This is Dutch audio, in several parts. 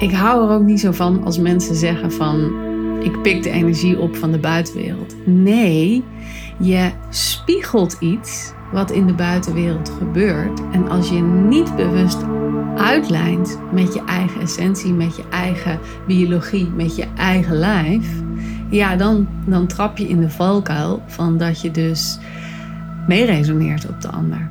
Ik hou er ook niet zo van als mensen zeggen van ik pik de energie op van de buitenwereld. Nee, je spiegelt iets wat in de buitenwereld gebeurt. En als je niet bewust uitlijnt met je eigen essentie, met je eigen biologie, met je eigen lijf, ja, dan, dan trap je in de valkuil van dat je dus meeresoneert op de ander.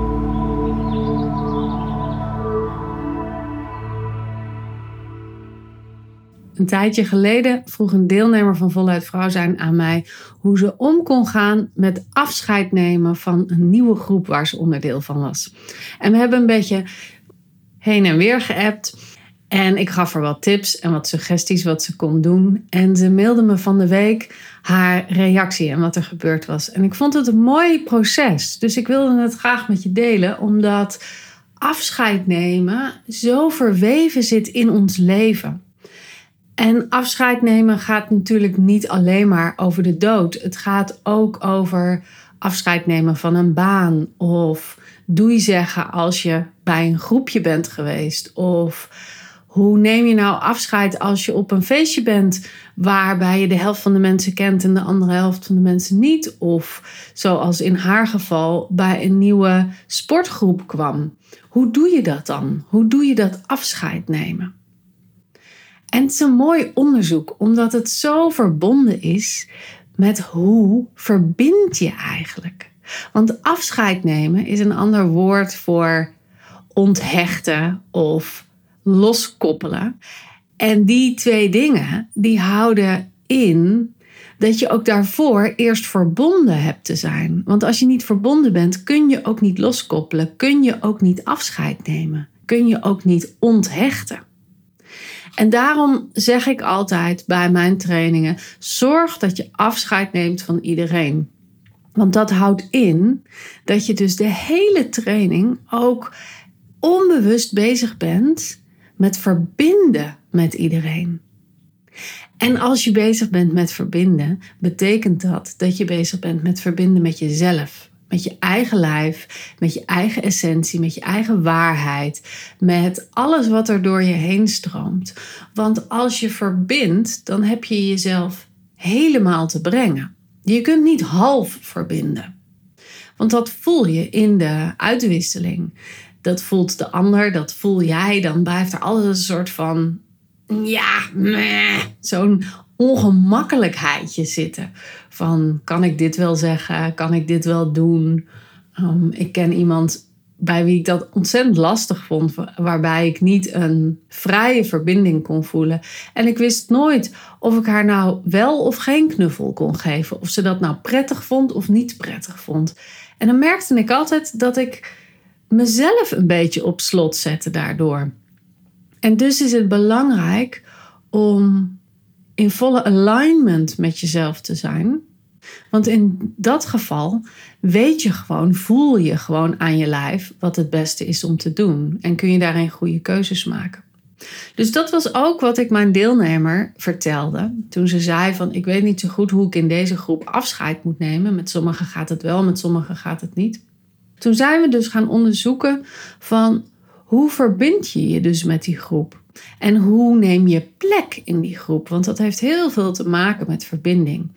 Een tijdje geleden vroeg een deelnemer van Voluit Vrouw zijn aan mij hoe ze om kon gaan met afscheid nemen van een nieuwe groep waar ze onderdeel van was. En we hebben een beetje heen en weer geappt. En ik gaf haar wat tips en wat suggesties wat ze kon doen. En ze mailde me van de week haar reactie en wat er gebeurd was. En ik vond het een mooi proces. Dus ik wilde het graag met je delen, omdat afscheid nemen zo verweven zit in ons leven. En afscheid nemen gaat natuurlijk niet alleen maar over de dood. Het gaat ook over afscheid nemen van een baan of doei zeggen als je bij een groepje bent geweest of hoe neem je nou afscheid als je op een feestje bent waarbij je de helft van de mensen kent en de andere helft van de mensen niet? Of zoals in haar geval bij een nieuwe sportgroep kwam. Hoe doe je dat dan? Hoe doe je dat afscheid nemen? En het is een mooi onderzoek, omdat het zo verbonden is met hoe verbind je eigenlijk. Want afscheid nemen is een ander woord voor onthechten of loskoppelen. En die twee dingen, die houden in dat je ook daarvoor eerst verbonden hebt te zijn. Want als je niet verbonden bent, kun je ook niet loskoppelen, kun je ook niet afscheid nemen, kun je ook niet onthechten. En daarom zeg ik altijd bij mijn trainingen: zorg dat je afscheid neemt van iedereen. Want dat houdt in dat je dus de hele training ook onbewust bezig bent met verbinden met iedereen. En als je bezig bent met verbinden, betekent dat dat je bezig bent met verbinden met jezelf met je eigen lijf, met je eigen essentie, met je eigen waarheid, met alles wat er door je heen stroomt. Want als je verbindt, dan heb je jezelf helemaal te brengen. Je kunt niet half verbinden. Want dat voel je in de uitwisseling. Dat voelt de ander, dat voel jij. Dan blijft er altijd een soort van, ja, zo'n ongemakkelijkheidje zitten. Van kan ik dit wel zeggen? Kan ik dit wel doen? Um, ik ken iemand bij wie ik dat ontzettend lastig vond, waarbij ik niet een vrije verbinding kon voelen. En ik wist nooit of ik haar nou wel of geen knuffel kon geven, of ze dat nou prettig vond of niet prettig vond. En dan merkte ik altijd dat ik mezelf een beetje op slot zette daardoor. En dus is het belangrijk om in volle alignment met jezelf te zijn. Want in dat geval weet je gewoon, voel je gewoon aan je lijf wat het beste is om te doen. En kun je daarin goede keuzes maken. Dus dat was ook wat ik mijn deelnemer vertelde. Toen ze zei van ik weet niet zo goed hoe ik in deze groep afscheid moet nemen. Met sommigen gaat het wel, met sommigen gaat het niet. Toen zijn we dus gaan onderzoeken van hoe verbind je je dus met die groep? En hoe neem je plek in die groep? Want dat heeft heel veel te maken met verbinding.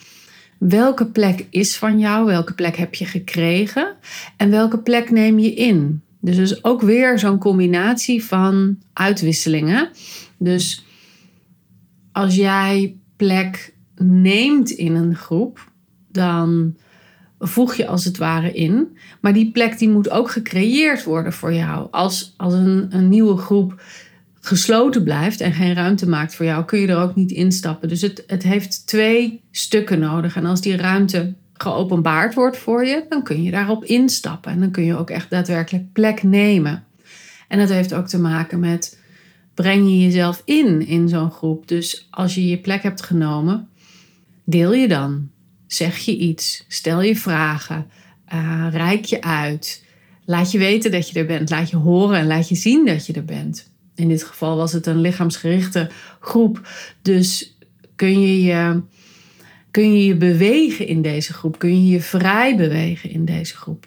Welke plek is van jou? Welke plek heb je gekregen? En welke plek neem je in? Dus is ook weer zo'n combinatie van uitwisselingen. Dus als jij plek neemt in een groep, dan voeg je als het ware in. Maar die plek die moet ook gecreëerd worden voor jou. Als, als een, een nieuwe groep gesloten blijft en geen ruimte maakt voor jou, kun je er ook niet instappen. Dus het, het heeft twee stukken nodig. En als die ruimte geopenbaard wordt voor je, dan kun je daarop instappen. En dan kun je ook echt daadwerkelijk plek nemen. En dat heeft ook te maken met breng je jezelf in in zo'n groep. Dus als je je plek hebt genomen, deel je dan. zeg je iets, stel je vragen, uh, reik je uit, laat je weten dat je er bent, laat je horen en laat je zien dat je er bent. In dit geval was het een lichaamsgerichte groep, dus kun je je, kun je, je bewegen in deze groep, kun je je vrij bewegen in deze groep.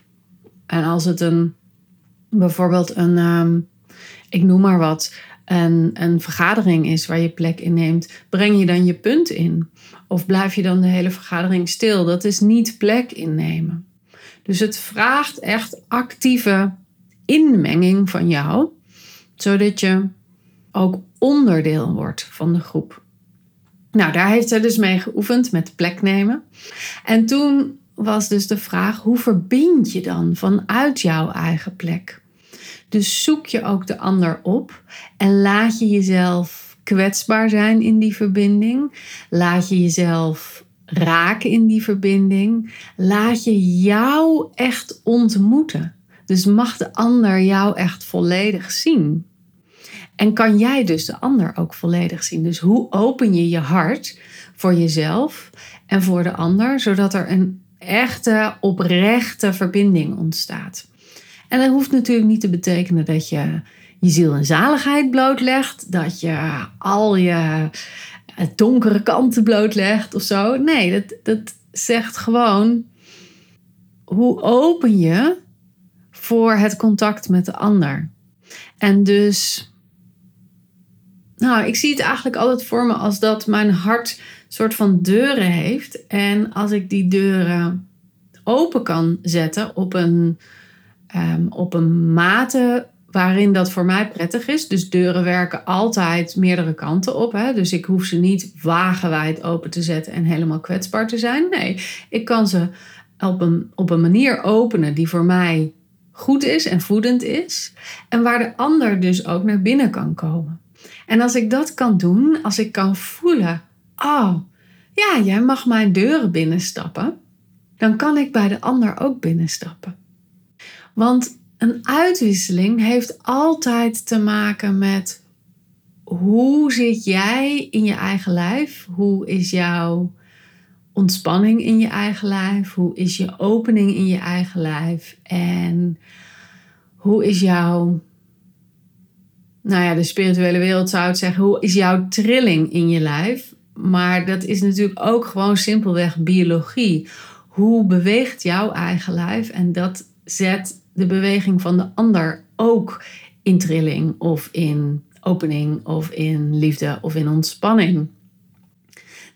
En als het een, bijvoorbeeld een, ehm, ik noem maar wat, een, een vergadering is waar je plek in neemt, breng je dan je punt in? Of blijf je dan de hele vergadering stil? Dat is niet plek innemen. Dus het vraagt echt actieve inmenging van jou, zodat je ook onderdeel wordt van de groep. Nou, daar heeft zij dus mee geoefend met plek nemen. En toen was dus de vraag: hoe verbind je dan vanuit jouw eigen plek? Dus zoek je ook de ander op en laat je jezelf kwetsbaar zijn in die verbinding. Laat je jezelf raken in die verbinding. Laat je jou echt ontmoeten. Dus mag de ander jou echt volledig zien. En kan jij dus de ander ook volledig zien? Dus hoe open je je hart voor jezelf en voor de ander, zodat er een echte, oprechte verbinding ontstaat? En dat hoeft natuurlijk niet te betekenen dat je je ziel en zaligheid blootlegt, dat je al je donkere kanten blootlegt of zo. Nee, dat, dat zegt gewoon hoe open je voor het contact met de ander. En dus, nou, ik zie het eigenlijk altijd voor me als dat mijn hart soort van deuren heeft. En als ik die deuren open kan zetten op een Ehm, op een mate waarin dat voor mij prettig is. Dus deuren werken altijd meerdere kanten op. Hè? Dus ik hoef ze niet wagenwijd open te zetten en helemaal kwetsbaar te zijn. Nee, ik kan ze op een, op een manier openen die voor mij goed is en voedend is. En waar de ander dus ook naar binnen kan komen. En als ik dat kan doen, als ik kan voelen, oh ja, jij mag mijn deuren binnenstappen, dan kan ik bij de ander ook binnenstappen. Want een uitwisseling heeft altijd te maken met hoe zit jij in je eigen lijf? Hoe is jouw ontspanning in je eigen lijf? Hoe is je opening in je eigen lijf? En hoe is jouw, nou ja, de spirituele wereld zou het zeggen, hoe is jouw trilling in je lijf? Maar dat is natuurlijk ook gewoon simpelweg biologie. Hoe beweegt jouw eigen lijf? En dat zet de beweging van de ander ook in trilling of in opening of in liefde of in ontspanning.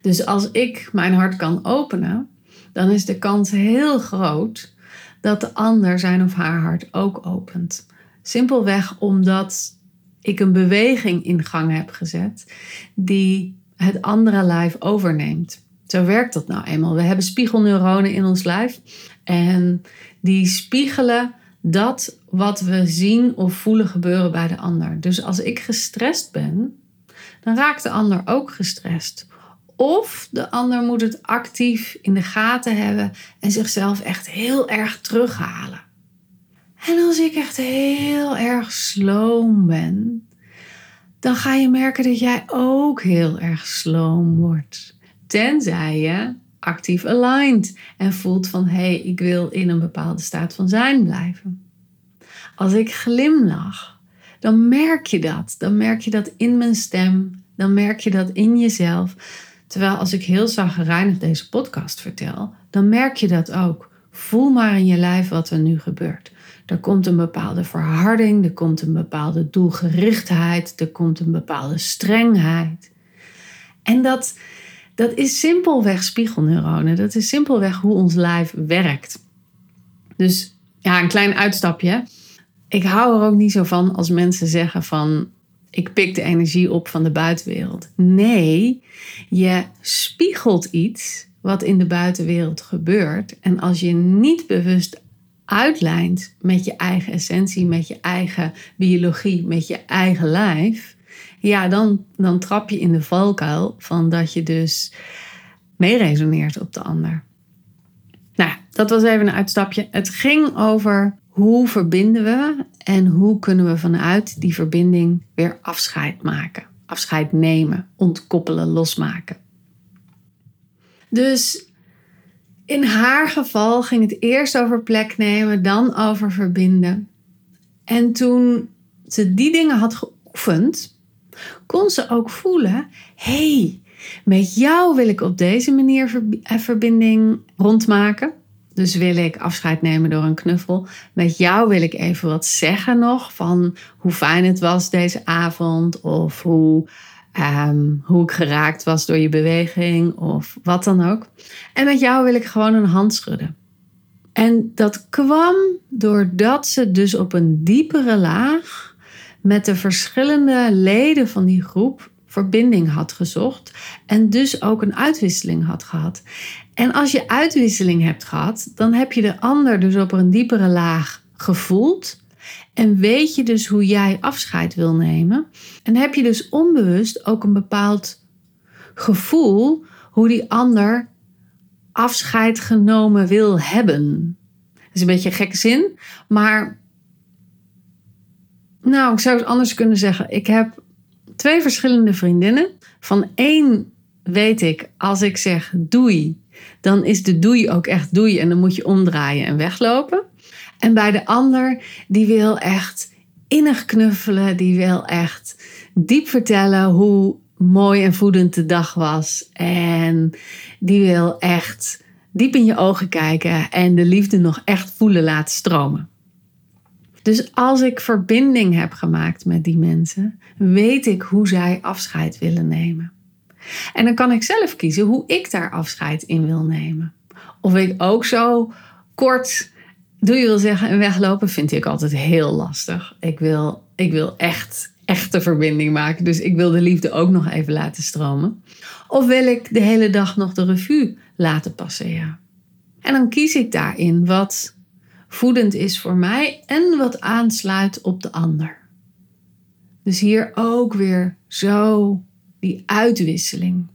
Dus als ik mijn hart kan openen, dan is de kans heel groot dat de ander zijn of haar hart ook opent. Simpelweg omdat ik een beweging in gang heb gezet die het andere lijf overneemt. Zo werkt dat nou eenmaal. We hebben spiegelneuronen in ons lijf en die spiegelen dat wat we zien of voelen gebeuren bij de ander. Dus als ik gestrest ben, dan raakt de ander ook gestrest. Of de ander moet het actief in de gaten hebben en zichzelf echt heel erg terughalen. En als ik echt heel erg sloom ben, dan ga je merken dat jij ook heel erg sloom wordt. Tenzij je actief aligned en voelt van hé, hey, ik wil in een bepaalde staat van zijn blijven. Als ik glimlach, dan merk je dat. Dan merk je dat in mijn stem, dan merk je dat in jezelf. Terwijl als ik heel zagrijnig deze podcast vertel, dan merk je dat ook. Voel maar in je lijf wat er nu gebeurt. Er komt een bepaalde verharding, er komt een bepaalde doelgerichtheid, er komt een bepaalde strengheid. En dat, dat is simpelweg spiegelneuronen. Dat is simpelweg hoe ons lijf werkt. Dus ja, een klein uitstapje. Ik hou er ook niet zo van als mensen zeggen van ik pik de energie op van de buitenwereld. Nee, je spiegelt iets wat in de buitenwereld gebeurt. En als je niet bewust uitlijnt met je eigen essentie, met je eigen biologie, met je eigen lijf, ja, dan, dan trap je in de valkuil van dat je dus meeresoneert op de ander. Nou, dat was even een uitstapje. Het ging over hoe verbinden we en hoe kunnen we vanuit die verbinding weer afscheid maken, afscheid nemen, ontkoppelen, losmaken. Dus in haar geval ging het eerst over plek nemen, dan over verbinden. En toen ze die dingen had geoefend, kon ze ook voelen: hé, hey, met jou wil ik op deze manier eh, verbinding rondmaken. Dus wil ik afscheid nemen door een knuffel. Met jou wil ik even wat zeggen nog van hoe fijn het was deze avond. Of hoe, ehm, hoe ik geraakt was door je beweging. Of wat dan ook. En met jou wil ik gewoon een hand schudden. En dat kwam doordat ze dus op een diepere laag met de verschillende leden van die groep verbinding had gezocht en dus ook een uitwisseling had gehad. En als je uitwisseling hebt gehad, dan heb je de ander dus op een diepere laag gevoeld. En weet je dus hoe jij afscheid wil nemen. En heb je dus onbewust ook een bepaald gevoel hoe die ander afscheid genomen wil hebben. Dat is een beetje een gekke zin, maar nou, ik zou het anders kunnen zeggen. Ik heb twee verschillende vriendinnen. Van één weet ik, als ik zeg doei, dan is de doei ook echt doei en dan moet je omdraaien en weglopen. En bij de ander, die wil echt innig knuffelen, die wil echt diep vertellen hoe mooi en voedend de dag was. En die wil echt diep in je ogen kijken en de liefde nog echt voelen laten stromen. Dus als ik verbinding heb gemaakt met die mensen, weet ik hoe zij afscheid willen nemen. En dan kan ik zelf kiezen hoe ik daar afscheid in wil nemen. Of ik ook zo kort doe je wil zeggen en weglopen, vind ik altijd heel lastig. Ik wil, ik wil echt, echte verbinding maken. Dus ik wil de liefde ook nog even laten stromen. Of wil ik de hele dag nog de revue laten passeren? En dan kies ik daarin wat voedend is voor mij en wat aansluit op de ander. Dus hier ook weer zo die uitwisseling.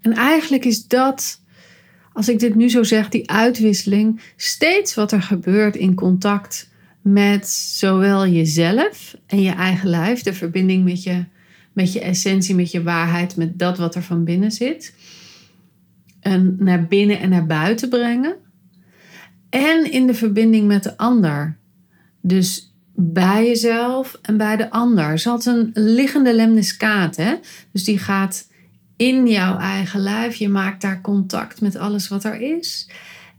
En eigenlijk is dat, als ik dit nu zo zeg, die uitwisseling steeds wat er gebeurt in contact met zowel jezelf en je eigen lijf, de verbinding met je, met je essentie, met je waarheid, met dat wat er van binnen zit. En naar binnen en naar buiten brengen en in de verbinding met de ander. Dus bij jezelf en bij de ander. Ze had een liggende lemniscaat, hè? Dus die gaat in jouw eigen lijf. Je maakt daar contact met alles wat er is.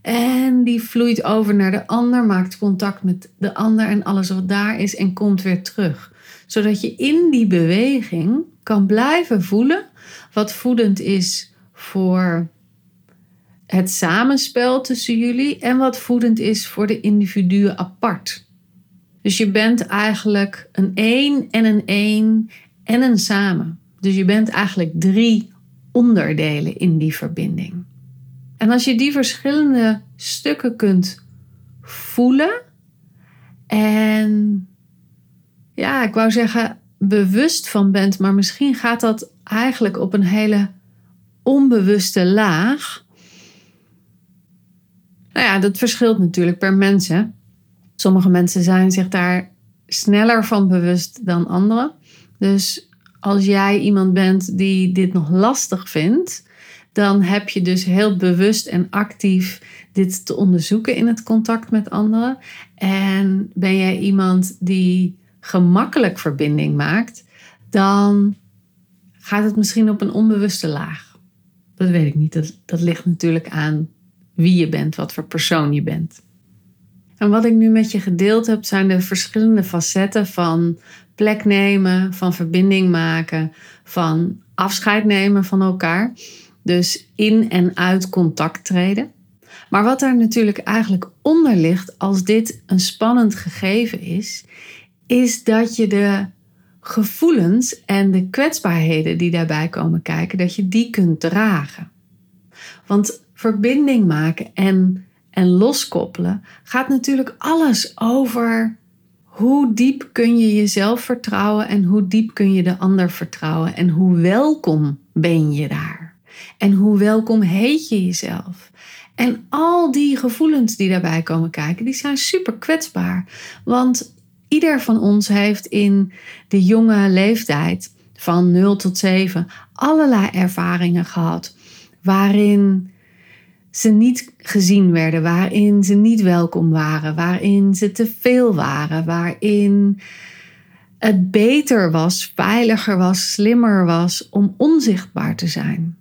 En die vloeit over naar de ander, maakt contact met de ander en alles wat daar is en komt weer terug. Zodat je in die beweging kan blijven voelen wat voedend is voor het samenspel tussen jullie en wat voedend is voor de individuen apart. Dus je bent eigenlijk een één en een één en een samen. Dus je bent eigenlijk drie onderdelen in die verbinding. En als je die verschillende stukken kunt voelen en ja, ik wou zeggen bewust van bent, maar misschien gaat dat eigenlijk op een hele onbewuste laag nou ja, dat verschilt natuurlijk per mens. Hè? Sommige mensen zijn zich daar sneller van bewust dan anderen. Dus als jij iemand bent die dit nog lastig vindt, dan heb je dus heel bewust en actief dit te onderzoeken in het contact met anderen. En ben jij iemand die gemakkelijk verbinding maakt, dan gaat het misschien op een onbewuste laag. Dat weet ik niet. Dat, dat ligt natuurlijk aan wie je bent, wat voor persoon je bent. En wat ik nu met je gedeeld heb, zijn de verschillende facetten van plek nemen, van verbinding maken, van afscheid nemen van elkaar. Dus in en uit contact treden. Maar wat er natuurlijk eigenlijk onder ligt als dit een spannend gegeven is, is dat je de gevoelens en de kwetsbaarheden die daarbij komen kijken, dat je die kunt dragen. Want verbinding maken en, en loskoppelen gaat natuurlijk alles over hoe diep kun je jezelf vertrouwen en hoe diep kun je de ander vertrouwen en hoe welkom ben je daar. En hoe welkom heet je jezelf. En al die gevoelens die daarbij komen kijken, die zijn super kwetsbaar. Want ieder van ons heeft in de jonge leeftijd van 0 tot 7 allerlei ervaringen gehad waarin ze niet gezien werden, waarin ze niet welkom waren, waarin ze te veel waren, waarin het beter was, veiliger was, slimmer was om onzichtbaar te zijn.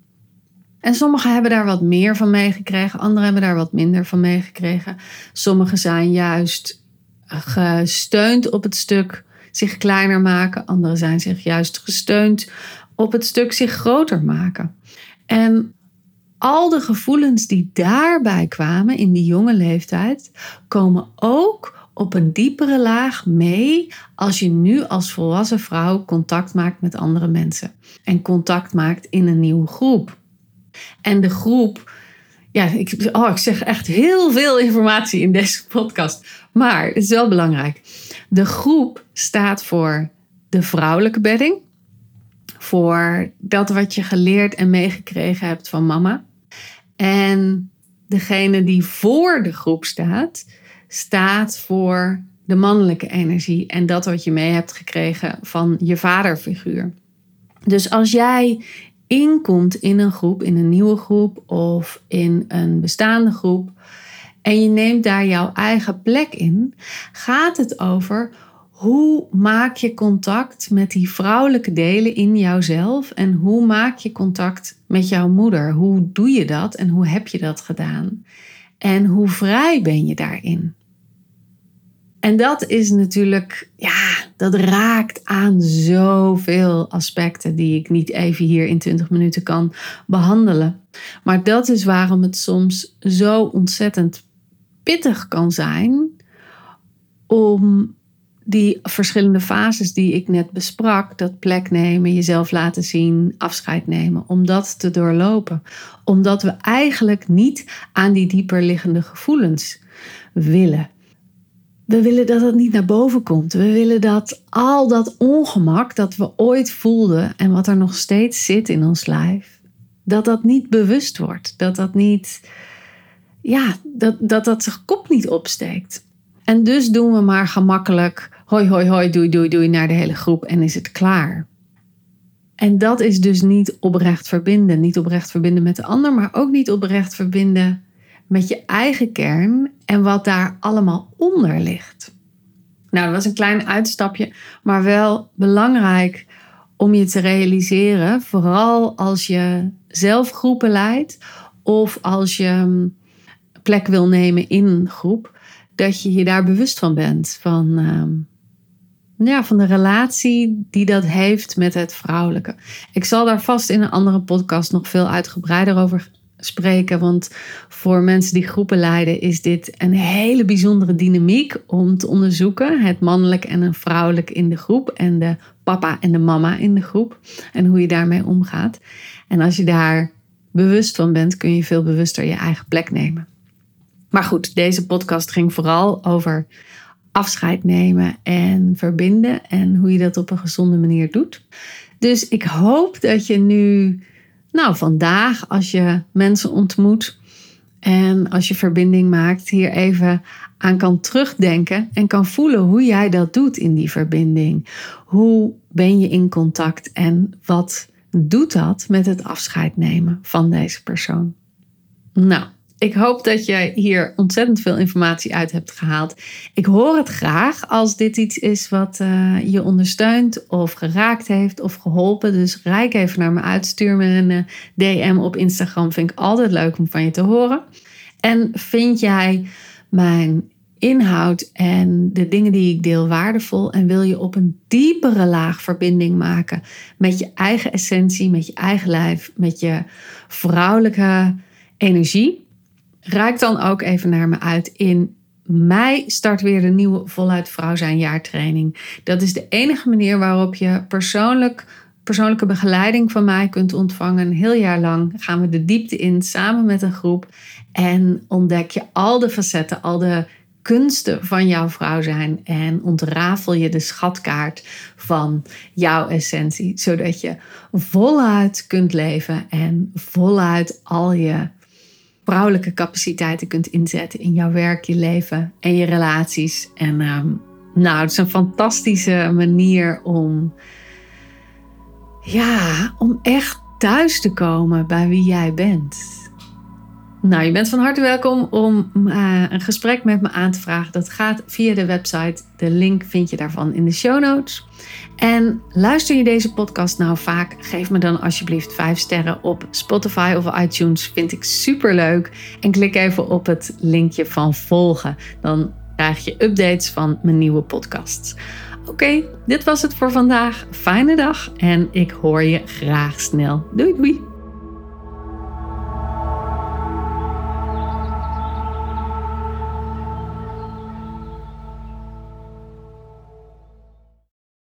En sommigen hebben daar wat meer van meegekregen, anderen hebben daar wat minder van meegekregen. Sommigen zijn juist gesteund op het stuk zich kleiner maken, anderen zijn zich juist gesteund op het stuk zich groter maken. En al de gevoelens die daarbij kwamen in die jonge leeftijd, komen ook op een diepere laag mee als je nu als volwassen vrouw contact maakt met andere mensen. En contact maakt in een nieuwe groep. En de groep, ja, ik, oh, ik zeg echt heel veel informatie in deze podcast. Maar het is wel belangrijk. De groep staat voor de vrouwelijke bedding. Voor dat wat je geleerd en meegekregen hebt van mama. En degene die voor de groep staat, staat voor de mannelijke energie en dat wat je mee hebt gekregen van je vaderfiguur. Dus als jij inkomt in een groep, in een nieuwe groep of in een bestaande groep en je neemt daar jouw eigen plek in, gaat het over hoe maak je contact met die vrouwelijke delen in jouzelf en hoe maak je contact met jouw moeder? Hoe doe je dat en hoe heb je dat gedaan? En hoe vrij ben je daarin? En dat is natuurlijk, ja, dat raakt aan zoveel aspecten die ik niet even hier in 20 minuten kan behandelen. Maar dat is waarom het soms zo ontzettend pittig kan zijn om die verschillende fases die ik net besprak, dat plek nemen, jezelf laten zien, afscheid nemen, om dat te doorlopen. Omdat we eigenlijk niet aan die dieper liggende gevoelens willen. We willen dat het niet naar boven komt. We willen dat al dat ongemak dat we ooit voelden en wat er nog steeds zit in ons lijf, dat dat niet bewust wordt. Dat dat niet, ja, dat dat, dat zijn kop niet opsteekt. En dus doen we maar gemakkelijk hoi, hoi, hoi, doei, doei, doei naar de hele groep en is het klaar. En dat is dus niet oprecht verbinden. Niet oprecht verbinden met de ander, maar ook niet oprecht verbinden met je eigen kern en wat daar allemaal onder ligt. Nou, dat was een klein uitstapje, maar wel belangrijk om je te realiseren, vooral als je zelf groepen leidt of als je mm, plek wil nemen in een groep, dat je je daar bewust van bent. Van, ehm, ja, van de relatie die dat heeft met het vrouwelijke. Ik zal daar vast in een andere podcast nog veel uitgebreider over spreken. Want voor mensen die groepen leiden is dit een hele bijzondere dynamiek om te onderzoeken. Het mannelijk en een vrouwelijk in de groep. En de papa en de mama in de groep. En hoe je daarmee omgaat. En als je daar bewust van bent, kun je veel bewuster je eigen plek nemen. Maar goed, deze podcast ging vooral over afscheid nemen en verbinden en hoe je dat op een gezonde manier doet. Dus ik hoop dat je nu, nou vandaag, als je mensen ontmoet en als je verbinding maakt, hier even aan kan terugdenken en kan voelen hoe jij dat doet in die verbinding. Hoe ben je in contact en wat doet dat met het afscheid nemen van deze persoon? Nou, ik hoop dat je hier ontzettend veel informatie uit hebt gehaald. Ik hoor het graag als dit iets is wat uh, je ondersteunt of geraakt heeft of geholpen. Dus rijk even naar me uit. Stuur me een uh, DM op Instagram. Vind ik altijd leuk om van je te horen. En vind jij mijn inhoud en de dingen die ik deel waardevol en wil je op een diepere laag verbinding maken met je eigen essentie, met je eigen lijf, met je vrouwelijke energie? Raak dan ook even naar me uit. In mei start weer de nieuwe Voluit Vrouw zijn jaartraining. Dat is de enige manier waarop je persoonlijk, persoonlijke begeleiding van mij kunt ontvangen. Een heel jaar lang gaan we de diepte in samen met een groep. En ontdek je al de facetten, al de kunsten van jouw vrouw zijn en ontrafel je de schatkaart van jouw essentie, zodat je voluit kunt leven en voluit al je vrouwelijke capaciteiten kunt inzetten in jouw werk, je leven en je relaties. En ehm, nou, het is een fantastische manier om, ja, om echt thuis te komen bij wie jij bent. Nou, je bent van harte welkom om uh, een gesprek met me aan te vragen. Dat gaat via de website. De link vind je daarvan in de show notes. En luister je deze podcast nou vaak? Geef me dan alsjeblieft 5 sterren op Spotify of iTunes. Vind ik super leuk. En klik even op het linkje van volgen. Dan krijg je updates van mijn nieuwe podcasts. Oké, dit was het voor vandaag. Fijne dag en ik hoor je graag snel. Doei doei.